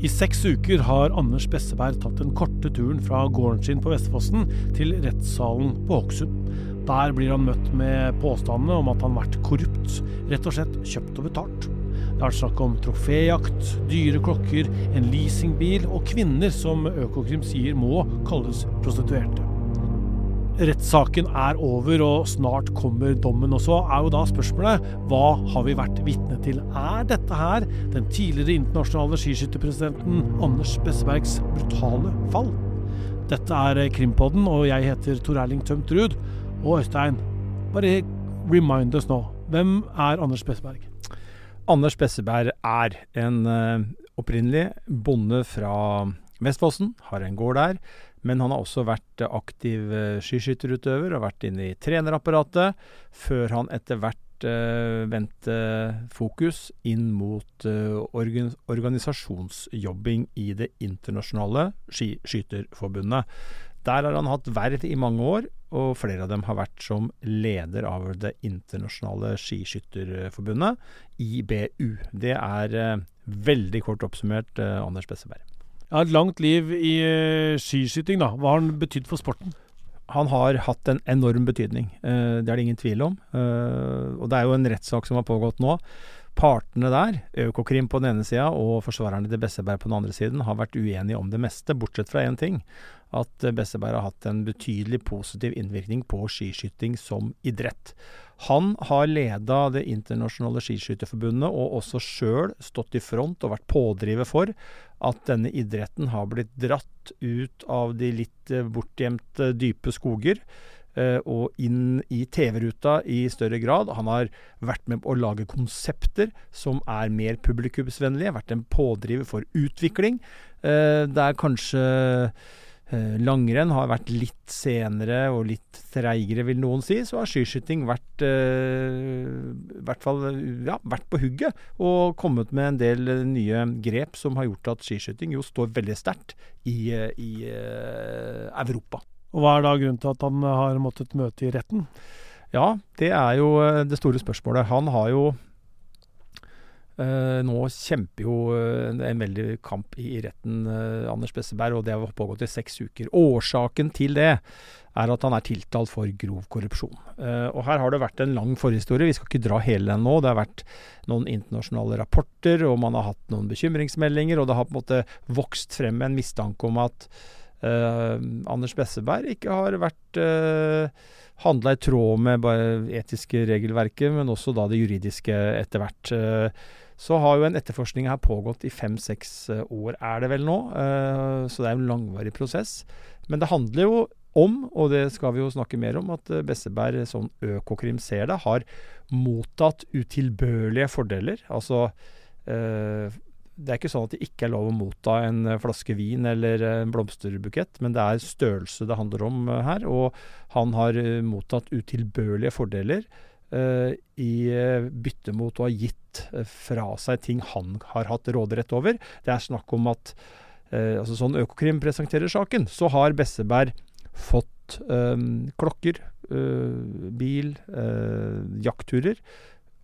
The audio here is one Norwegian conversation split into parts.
I seks uker har Anders Besseberg tatt den korte turen fra gården sin på Vestfossen til rettssalen på Hokksund. Der blir han møtt med påstandene om at han har vært korrupt, rett og slett kjøpt og betalt. Det vært snakk om troféjakt, dyre klokker, en leasingbil og kvinner som Økokrim sier må kalles prostituerte. Rettssaken er over, og snart kommer dommen. også, er jo da spørsmålet hva har vi vært vitne til? Er dette her den tidligere internasjonale skiskytterpresidenten Anders Bessebergs brutale fall? Dette er Krimpodden, og jeg heter Tor Erling Tømt Ruud. Og Øystein, bare remind us nå. Hvem er Anders Besseberg? Anders Besseberg er en uh, opprinnelig bonde fra Vestfossen, har en gård der. Men han har også vært aktiv uh, skiskytterutøver og vært inne i trenerapparatet, før han etter hvert uh, vendte fokus inn mot organ organisasjonsjobbing i det internasjonale skiskytterforbundet. Der har han hatt verv i mange år, og flere av dem har vært som leder av det internasjonale skiskytterforbundet, IBU. Det er eh, veldig kort oppsummert eh, Anders Besseberg. Ja, et langt liv i uh, skiskyting, da. Hva har han betydd for sporten? Han har hatt en enorm betydning, uh, det er det ingen tvil om. Uh, og det er jo en rettssak som har pågått nå. Partene der, Økokrim på den ene sida og forsvarerne til Besseberg på den andre siden, har vært uenige om det meste, bortsett fra én ting at Besseberg har hatt en betydelig positiv innvirkning på skiskyting som idrett. Han har leda Det internasjonale skiskytterforbundet, og også sjøl stått i front og vært pådriver for at denne idretten har blitt dratt ut av de litt eh, bortgjemte, dype skoger. Uh, og inn i TV-ruta i større grad. Han har vært med på å lage konsepter som er mer publikumsvennlige. Vært en pådriver for utvikling. Det er kanskje Eh, langrenn har vært litt senere og litt treigere, vil noen si. Så har skiskyting vært, hvert fall, ja, vært på hugget og kommet med en del nye grep som har gjort at skiskyting jo står veldig sterkt i, i Europa. Og Hva er da grunnen til at han har måttet møte i retten? Ja, det er jo det store spørsmålet. Han har jo nå kjemper jo uh, en veldig kamp i retten, uh, Anders Besseberg, og det har pågått i seks uker. Årsaken til det er at han er tiltalt for grov korrupsjon. og Her har det vært en lang forhistorie, vi skal ikke dra hele den nå. Det har vært noen internasjonale rapporter, og man har hatt noen bekymringsmeldinger, og det har på en måte vokst frem en mistanke om at Anders Besseberg ikke har vært handla i tråd med etiske regelverket, men også da det juridiske etter hvert. Så har jo en etterforskning her pågått i fem-seks eh, år, er det vel nå. Eh, så det er en langvarig prosess. Men det handler jo om, og det skal vi jo snakke mer om, at eh, Besseberg, som Økokrim ser det, har mottatt utilbørlige fordeler. Altså det er ikke sånn at det ikke er lov å motta en flaske vin eller en blomsterbukett, men det er størrelse det handler om her. Og han har mottatt utilbørlige fordeler i bytte mot å ha gitt Eh, fra seg ting han har hatt råderett over. Det er snakk om at eh, altså Sånn Økokrim presenterer saken, så har Besseberg fått eh, klokker, eh, bil, eh, jaktturer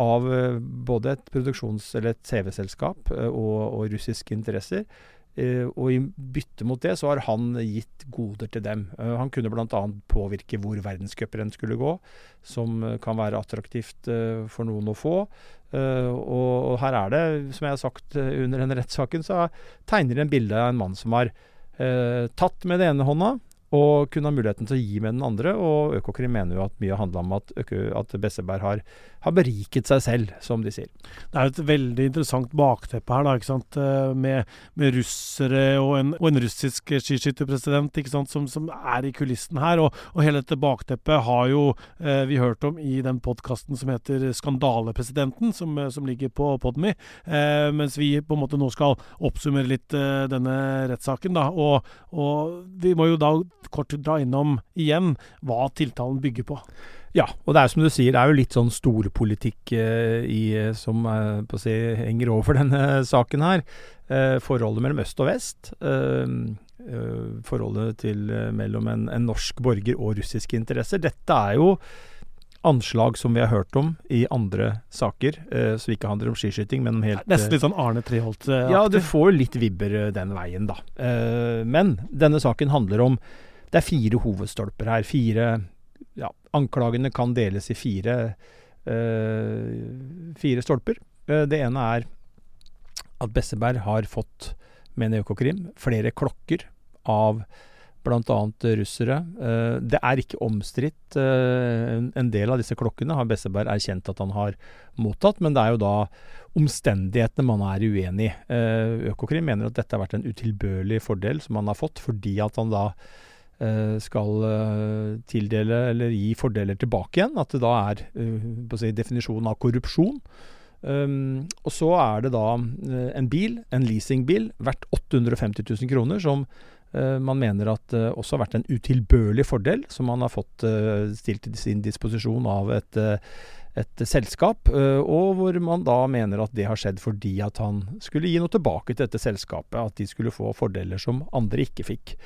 av eh, både et produksjons- eller et CV-selskap og, og russiske interesser. Uh, og i bytte mot det så har han gitt goder til dem. Uh, han kunne bl.a. påvirke hvor verdenscuprenn skulle gå, som uh, kan være attraktivt for noen å få. Og, her er det, som jeg har sagt under denne rettssaken, så tegner de en bilde av en mann som har tatt med det ene hånda og kunne ha muligheten til å gi med den andre. Og Økokrim mener jo at mye handla om at, at Besseberg har, har, beriket seg selv, som de sier. Det er et veldig interessant bakteppe her, da, ikke sant? Eh, med, med russere og en, og en russisk skiskytterpresident? Som, som, er i kulissen her. Og, og hele dette bakteppet har jo eh, vi hørt om i den podkasten som heter Skandalepresidenten, som, som ligger på Podmy. Eh, mens vi på en måte nå skal oppsummere litt eh, denne rettssaken. da, og, og vi må jo da kort dra innom igjen hva tiltalen bygger på. Ja, og det er som du sier, det er jo litt sånn storpolitikk eh, i, som eh, si, henger over denne saken her. Eh, forholdet mellom øst og vest. Eh, eh forholdet til, eh, mellom en, en, norsk borger og russiske interesser. Dette er jo anslag som vi har hørt om i andre saker, eh, som ikke handler om skiskyting, men om helt Nesten litt sånn Arne Treholt? ja, du får litt vibber eh, den veien, da. Eh, men denne saken handler om Det er fire hovedstolper her. Fire ja, Anklagene kan deles i fire, eh, fire stolper. Eh, det ene er at Besseberg har fått, mener Økokrim, flere klokker av bl.a. russere. Eh, det er ikke omstridt. En del av disse klokkene har Besseberg erkjent at han har mottatt, men det er jo da omstendighetene man er uenig i. Økokrim mener at dette har vært en utilbørlig fordel som han har fått, fordi at han da skal tildele eller gi fordeler tilbake igjen. At det da er å si, definisjonen av korrupsjon. Um, og så er det da en bil, en leasingbil, verdt 850 000 kroner, som uh, man mener at eh, også har vært en utilbørlig fordel som man har fått uh, stilt til sin disposisjon av et, et selskap, og hvor man da mener at det har skjedd fordi at han skulle gi noe tilbake til dette selskapet. At de skulle få fordeler som andre ikke fikk.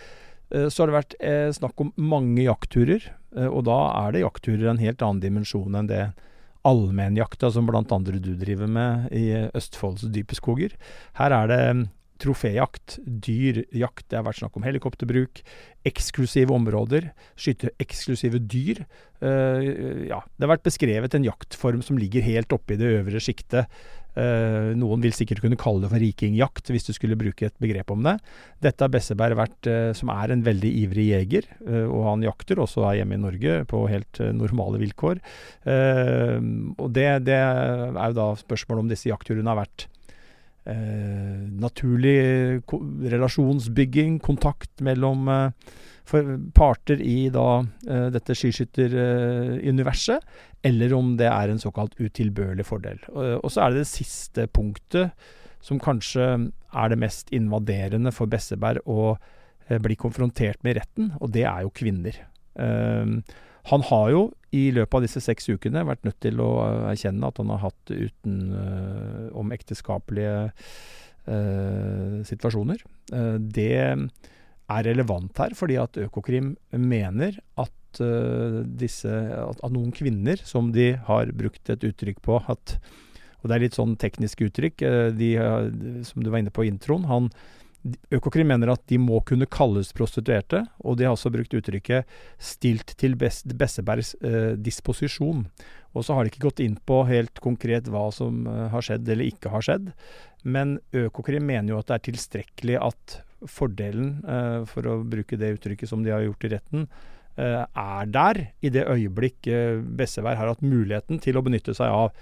Så har det vært snakk om mange jaktturer, og da er det jaktturer en helt annen dimensjon enn det allmennjakta som blant andre du driver med i Østfolds dype skoger. Her er det troféjakt, dyrjakt, det har vært snakk om helikopterbruk, eksklusive områder, skyte eksklusive dyr. Uh, ja, det har vært beskrevet en jaktform som ligger helt oppe i det øvre sjiktet. Uh, noen vil sikkert kunne kalle det for rikingjakt, hvis du skulle bruke et begrep om det. Dette har Besseberg vært, uh, som er en veldig ivrig jeger, og han jakter også her hjemme i Norge på helt normale vilkår. og det, det, er jo da spørsmålet om disse jaktturene har vært eh, naturlig relasjonsbygging, kontakt mellom eh, parter i da, eh, dette skiskytteruniverset, eller om det er en såkalt utilbørlig fordel. Og så er det det siste punktet som kanskje er det mest invaderende for Besseberg å eh, bli konfrontert med retten, og det er jo kvinner. Uh, han har jo i løpet av disse seks ukene vært nødt til å eh, erkjenne at han har hatt utenom uh, ekteskapelige uh, situasjoner. Uh, det er relevant her, fordi at Økokrim mener at disse at, at, noen kvinner, som de har brukt et uttrykk på at Og det er litt sånn teknisk uttrykk, de, som du var inne på i introen. han Økokrim mener at de må kunne kalles prostituerte, og de har også brukt uttrykket 'stilt til Bessebergs eh, disposisjon'. Og så har de ikke gått inn på helt konkret hva som eh, har skjedd eller ikke har skjedd. Men Økokrim mener jo at det er tilstrekkelig at fordelen, eh, for å bruke det uttrykket som de har gjort i retten, er der i det øyeblikk Besseberg har hatt muligheten til å benytte seg av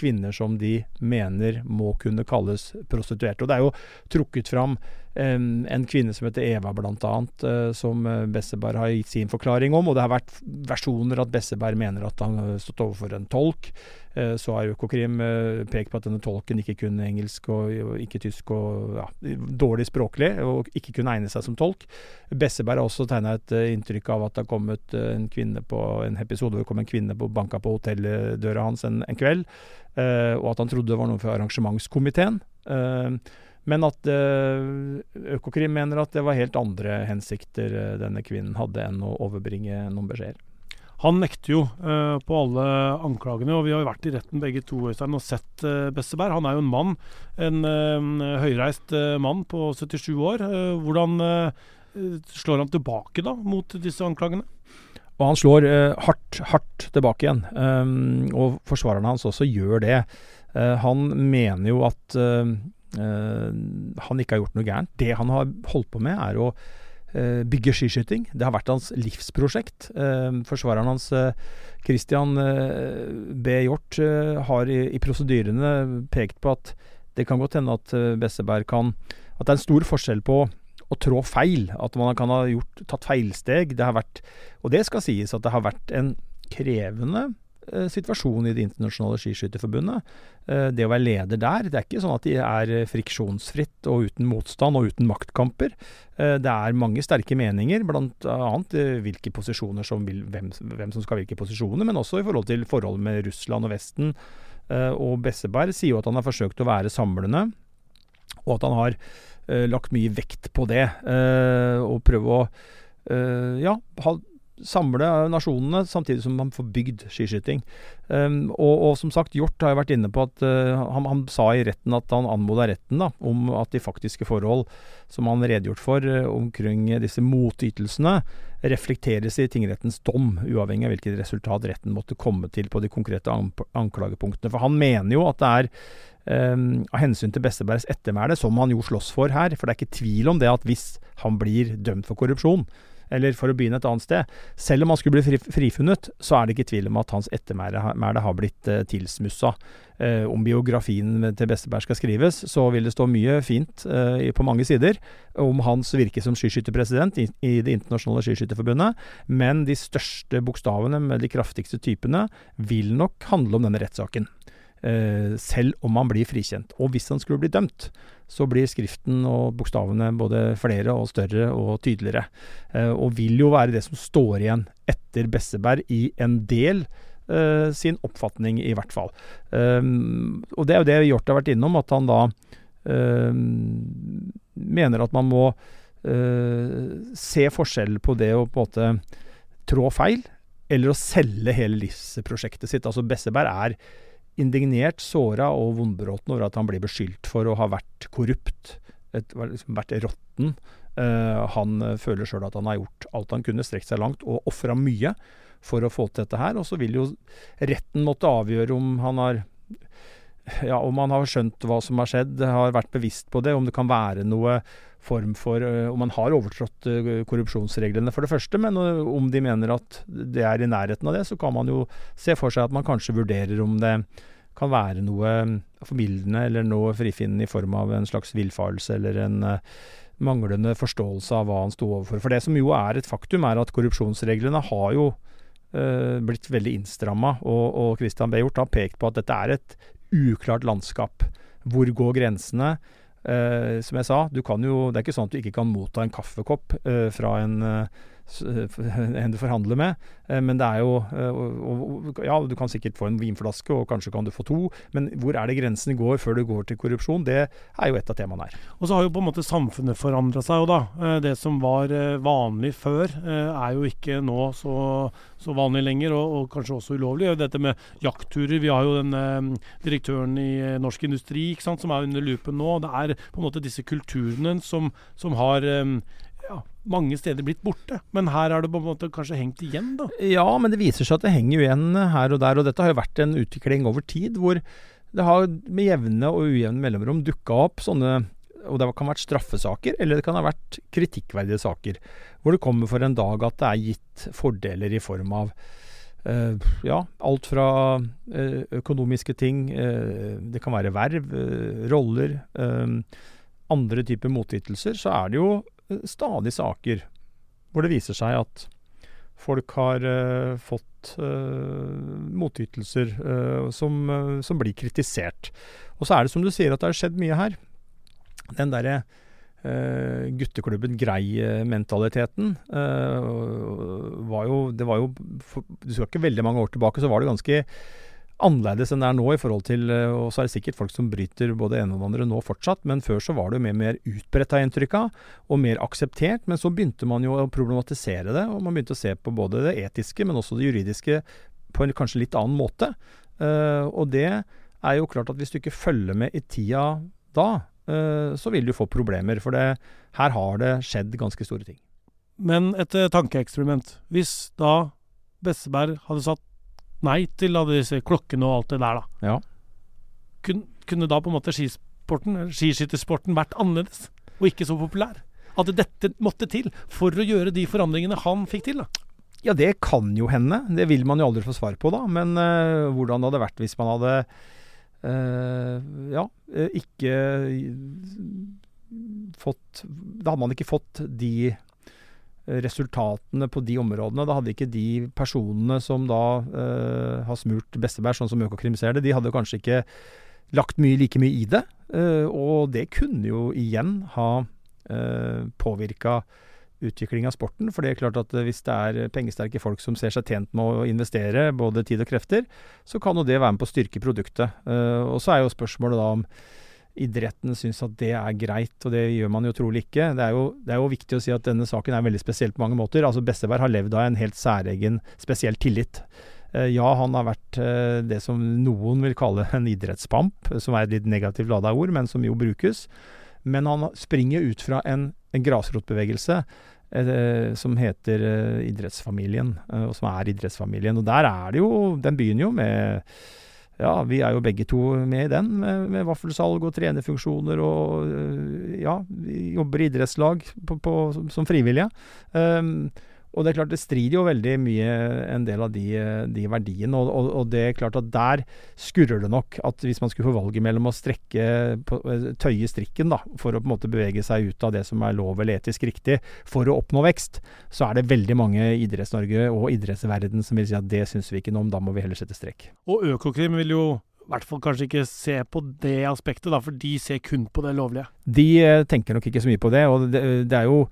kvinner som de mener må kunne kalles prostituerte. Og Det er jo trukket fram en kvinne som heter Eva, bl.a., uh, som eh, Besseberg har gitt sin forklaring om. Og det har vært versjoner at Besseberg mener at han har stått overfor en tolk. Uh, så har Økokrim pekt på at denne tolken ikke kunne engelsk og, og ikke tysk og ja, dårlig språklig, og ikke kunne egne seg som tolk. Besseberg har også tegna et inntrykk av at det har kommet en kvinne på en episode hvor det kom en kvinne på banka på hotelldøra hans en, en kveld. Og at han trodde det var noe fra arrangementskomiteen. Men at uh, Økokrim mener at det var helt andre hensikter denne kvinnen hadde enn å overbringe noen beskjeder. Han nekter jo på alle anklagene, og vi har jo vært i retten begge to Øystein, og sett Besseberg. Han er jo en mann, en høyreist mann på 77 år. hvordan slår han tilbake da mot disse anklagene? Og han slår uh, hardt, hardt tilbake igjen. Um, og forsvarerne hans også gjør det. Uh, han mener jo at uh, han ikke har gjort noe gærent. Det han har holdt på med, er å bygge skiskyting. Det har vært hans livsprosjekt. forsvareren hans, Christian B. Hjort, har i, i prosedyrene pekt på at det kan godt hende at Besseberg kan At det er en stor forskjell på å trå feil. At man kan ha gjort, tatt feilsteg. Det har vært, og det skal sies at det har vært en krevende eh, situasjon i Det internasjonale skiskytterforbundet. Eh, det å være leder der, det er ikke sånn at de er friksjonsfritt og uten motstand og uten maktkamper. Eh, det er mange sterke meninger, bl.a. Eh, hvilke posisjoner som vil, hvem, hvem, som skal ha hvilke posisjoner, men også i forhold til forholdet med Russland og Vesten. Eh, og Besseberg sier jo at han har forsøkt å være samlende, og at han har lagt mye vekt på det. Og prøve å ja, ha samle nasjonene, samtidig som man får bygd skiskyting. Um, og, og, som sagt, Hjort har jo vært inne på at uh, han, han, sa i retten at han anmoda retten da, om at de faktiske forhold som han redegjort for uh, omkring disse motytelsene, reflekteres i tingrettens dom, uavhengig av hvilket resultat retten måtte komme til på de konkrete an anklagepunktene. For han mener jo at det er Um, av hensyn til Bestebergs ettermæle, som han jo slåss for her. For det er ikke tvil om det at hvis han blir dømt for korrupsjon, eller for å begynne et annet sted Selv om han skulle bli frifunnet, så er det ikke tvil om at hans ettermæle har blitt uh, tilsmussa. Uh, om biografien til Besteberg skal skrives, så vil det stå mye fint uh, på mange sider om hans virke som skiskytterpresident i Det internasjonale skiskytterforbundet, men de største bokstavene med de kraftigste typene vil nok handle om denne rettssaken. Eh, selv om han blir frikjent. Og hvis han skulle bli dømt, så blir skriften og bokstavene både flere og større og tydeligere. Eh, og vil jo være det som står igjen etter Besseberg i en del eh, sin oppfatning, i hvert fall. og det er jo det Hjort har vært innom, at han da mener at man må se forskjell på det å på en måte trå feil, eller å selge hele livsprosjektet sitt. Altså Besseberg er indignert, såra og vondbråten over at han blir beskyldt for å ha vært korrupt, et, liksom vært råtten. Uh, han føler sjøl at han har gjort alt han kunne, strekt seg langt og ofra mye for å få til dette her. Og så vil jo retten måtte avgjøre om han har ja, om han har skjønt hva som har skjedd, har vært bevisst på det, om det kan være noe form for uh, Om man har overtrådt uh, korrupsjonsreglene, for det første. Men uh, om de mener at det er i nærheten av det, så kan man jo se for seg at man kanskje vurderer om det kan være noe formildende eller noe frifinnende i form av en slags villfarelse eller en manglende forståelse av hva han sto overfor. For det som jo er et faktum, er at korrupsjonsreglene har jo blitt veldig innstramma. Og, og Christian B. Har pekt på at dette er et uklart landskap. Hvor går grensene? Uh, som jeg sa, du kan jo, det er ikke sånn at du ikke kan motta en kaffekopp uh, fra en, uh, en du forhandler med, men det er jo Ja, du kan sikkert få en vinflaske, og kanskje kan du få to, men hvor er det grensen går før du går til korrupsjon? Det er jo et av temaene her. Og så har jo på en måte samfunnet forandra seg, jo, da. Det som var vanlig før, er jo ikke nå så, så vanlig lenger, og, og, kanskje også ulovlig. Dette med jaktturer. Vi har jo den direktøren i Norsk Industri sant, som er under lupen nå. Det er på en måte disse kulturene som, som har ja, mange steder blitt borte. Men her har det på en måte kanskje hengt igjen, da? Ja, men det viser seg at det henger igjen her og der. Og dette har jo vært en utvikling over tid hvor det har med jevne og ujevne mellomrom dukka opp sånne og det kan ha vært straffesaker, eller det kan ha vært kritikkverdige saker. Hvor det kommer for en dag at det er gitt fordeler i form av Uh, ja, alt fra uh, økonomiske ting, uh, det kan være verv, roller, andre typer motytelser, så er det jo stadig saker hvor det viser seg at folk har fått motytelser som, som, blir kritisert. Og så er det som du sier at det har skjedd mye her. Den derre Uh, gutteklubben Grei-mentaliteten uh, var jo Det var jo for, Du skal ikke veldig mange år tilbake, så var det ganske annerledes enn det er nå. i forhold til, uh, Og så er det sikkert folk som bryter både ene og andre nå fortsatt, men før så var det jo mer, mer utbredt, av inntrykk og mer akseptert. Men så begynte man jo å problematisere det, og man begynte å se på både det etiske, men også det juridiske på en kanskje litt annen måte. og det er jo klart at hvis du ikke følger med i tida da, uh, så vil du få problemer. For det, her har det skjedd ganske store ting. Men et uh, tankeeksperiment. Hvis da Besseberg hadde satt nei til da disse klokkene og alt det der, da. Ja. Kun, kunne da på en måte skisporten, skiskyttersporten vært annerledes? Og ikke så populær? At dette måtte til for å gjøre de forandringene han fikk til? da? Ja, det kan jo hende. Det vil man jo aldri få svar på, da. Men uh, hvordan det hadde vært hvis man hadde Uh, ja, eh, ikke fått Da hadde man ikke fått de resultatene på de områdene. Da hadde ikke de personene som da uh, har smurt Besseberg, sånn som Økokrim ser det, de hadde kanskje ikke lagt mye, like mye i det. Uh, og det kunne jo igjen ha uh, påvirka utvikling av sporten. For det er klart at eh, hvis det er pengesterke folk som ser seg tjent med å investere både tid og krefter, så kan jo det være med på å styrke produktet. Uh, og så er jo spørsmålet da om idretten syns at det er greit, og det gjør man jo trolig ikke. Det er jo, det er jo viktig å si at denne saken er veldig spesiell på mange måter. Altså Bestevær har levd av en helt særegen, spesiell tillit. Eh, ja, han har vært eh, det som noen vil kalle en idrettspamp, som er et litt negativt lada ord, men som jo brukes. Men han springer ut fra en, en grasrotbevegelse eh, som heter eh, Idrettsfamilien, eh, og som er Idrettsfamilien. Og der er det jo Den begynner jo med ja, vi er jo begge to med i den, med, med vaffelsalg og trenerfunksjoner og ja, vi jobber i idrettslag på, på, som frivillige. Um, og det er klart det strider jo veldig mye en del av de, de verdiene. Og, og, og, det er klart at der skurrer det nok at hvis man skulle få valget mellom å strekke tøye strikken da, for å på en måte bevege seg ut av det som er lov eller etisk riktig for å oppnå vekst, så er det veldig mange i Idretts-Norge og idrettsverden som vil si at det syns vi ikke noe om, da må vi heller sette strekk. Og Økokrim vil jo i hvert fall kanskje ikke se på det aspektet, da, for de ser kun på det lovlige. De eh, tenker nok ikke så mye på det, og det, det er jo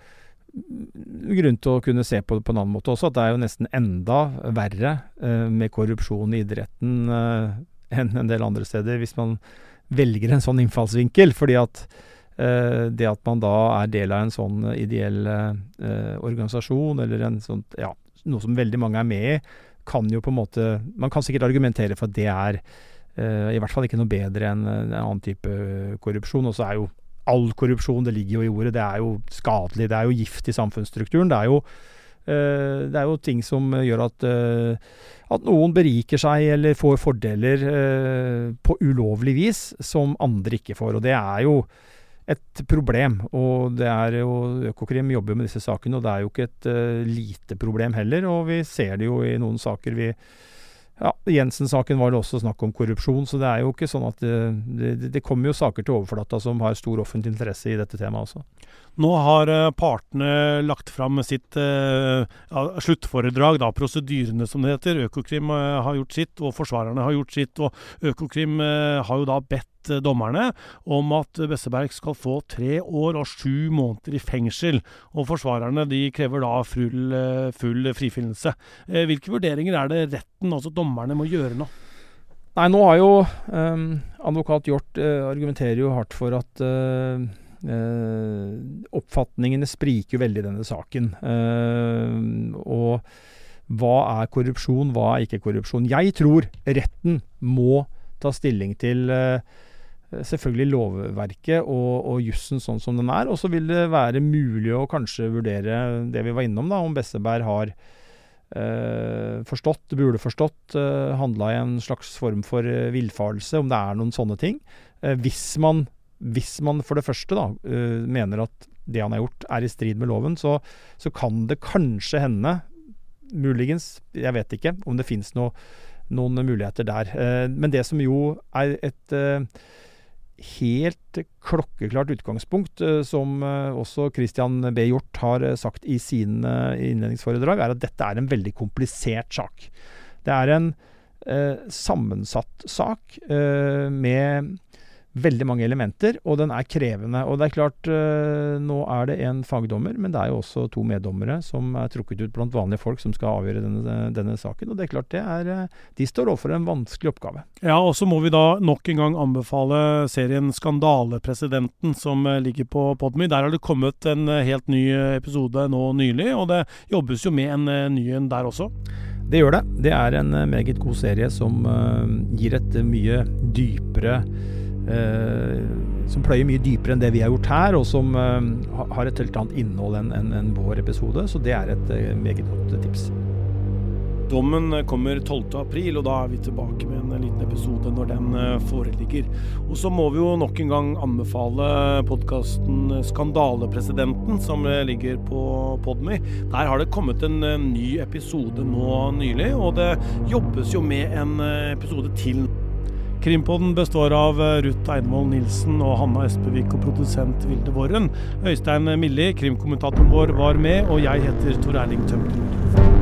grunn til å kunne se på det på en annen måte også, at det er jo nesten enda verre eh, med korrupsjon i idretten eh, enn en del andre steder, hvis man velger en sånn innfallsvinkel. fordi at eh, det at man da er del av en sånn ideell eh, organisasjon, eller en sånn, ja, noe som veldig mange er med i, kan jo på en måte Man kan sikkert argumentere for at det er eh, i hvert fall ikke noe bedre enn en annen type korrupsjon. Og så er jo all korrupsjon, det ligger jo i ordet, det er jo skadelig. Det er jo gift i samfunnsstrukturen. Det er jo, uh, det er jo ting som gjør at, uh, at noen beriker seg eller får fordeler uh, på ulovlig vis som andre ikke får. Og det er jo et problem. Og det er jo Økokrim jobber med disse sakene, og det er jo ikke et lite problem heller. Og vi ser det jo i noen saker vi ja, Jensen-saken var det også snakk om korrupsjon, så det er jo ikke sånn at det, det, det kommer jo saker til overflata som har stor offentlig interesse i dette temaet også. Nå har uh, partene lagt fram sitt uh, sluttforedrag, da, prosedyrene som det heter. Økokrim uh, har gjort sitt, og forsvarerne har gjort sitt. Og Økokrim har jo da bedt dommerne om at Besseberg skal få tre år og sju måneder i fengsel. Og forsvarerne de krever da full, full frifinnelse. Hvilke vurderinger er det retten, altså dommerne, må gjøre nå? Nei, nå har jo eh, advokat Hjort argumenterer jo hardt for at Eh, oppfatningene spriker jo veldig i denne saken. Eh, og hva er korrupsjon, hva er ikke korrupsjon? Jeg tror retten må ta stilling til eh, selvfølgelig lovverket og, og jussen sånn som den er. Og så vil det være mulig å kanskje vurdere det vi var innom, da, om Besseberg har eh, forstått, burde forstått, eh, handla i en slags form for eh, villfarelse, om det er noen sånne ting. Eh, hvis man hvis man for det første da, uh, mener at det han har gjort er i strid med loven, så, så kan det kanskje hende, muligens, jeg vet ikke, om det fins noe, noen muligheter der. Uh, men det som jo er et helt klokkeklart utgangspunkt, som også Christian B. Hjort har sagt i sine innledningsforedrag, er at dette er en veldig komplisert sak. Det er en sammensatt sak med veldig mange elementer, og den er krevende. Og det er klart, øh, nå er det en fagdommer, men det er jo også to meddommere som er trukket ut blant vanlige folk som skal avgjøre denne, denne saken. Og det er klart, det er, øh, de står overfor en vanskelig oppgave. Ja, og så må vi da nok en gang anbefale serien 'Skandalepresidenten', som øh, ligger på Podmy. Der har det kommet en helt ny episode nå nylig, og det jobbes jo med en ny en der også. Det gjør det. Det er en meget god serie som gir et mye dypere Eh, som pløyer mye dypere enn det vi har gjort her, og som eh, har et helt annet innhold enn en, en vår episode. Så det er et eh, meget godt tips. Dommen kommer 12.4, og da er vi tilbake med en liten episode når den foreligger. Og så må vi jo nok en gang anbefale podkasten Skandalepresidenten, som ligger på Podmy. Der har det kommet en ny episode nå nylig, og det jobbes jo med en episode til. Krimpodden består av eh, Ruth Einvoll Nilsen og Hanna Espevik og produsent Vilde Våren. Øystein Milli, krimkommentatoren vår, var med, og jeg heter Tor Erling Tømterud.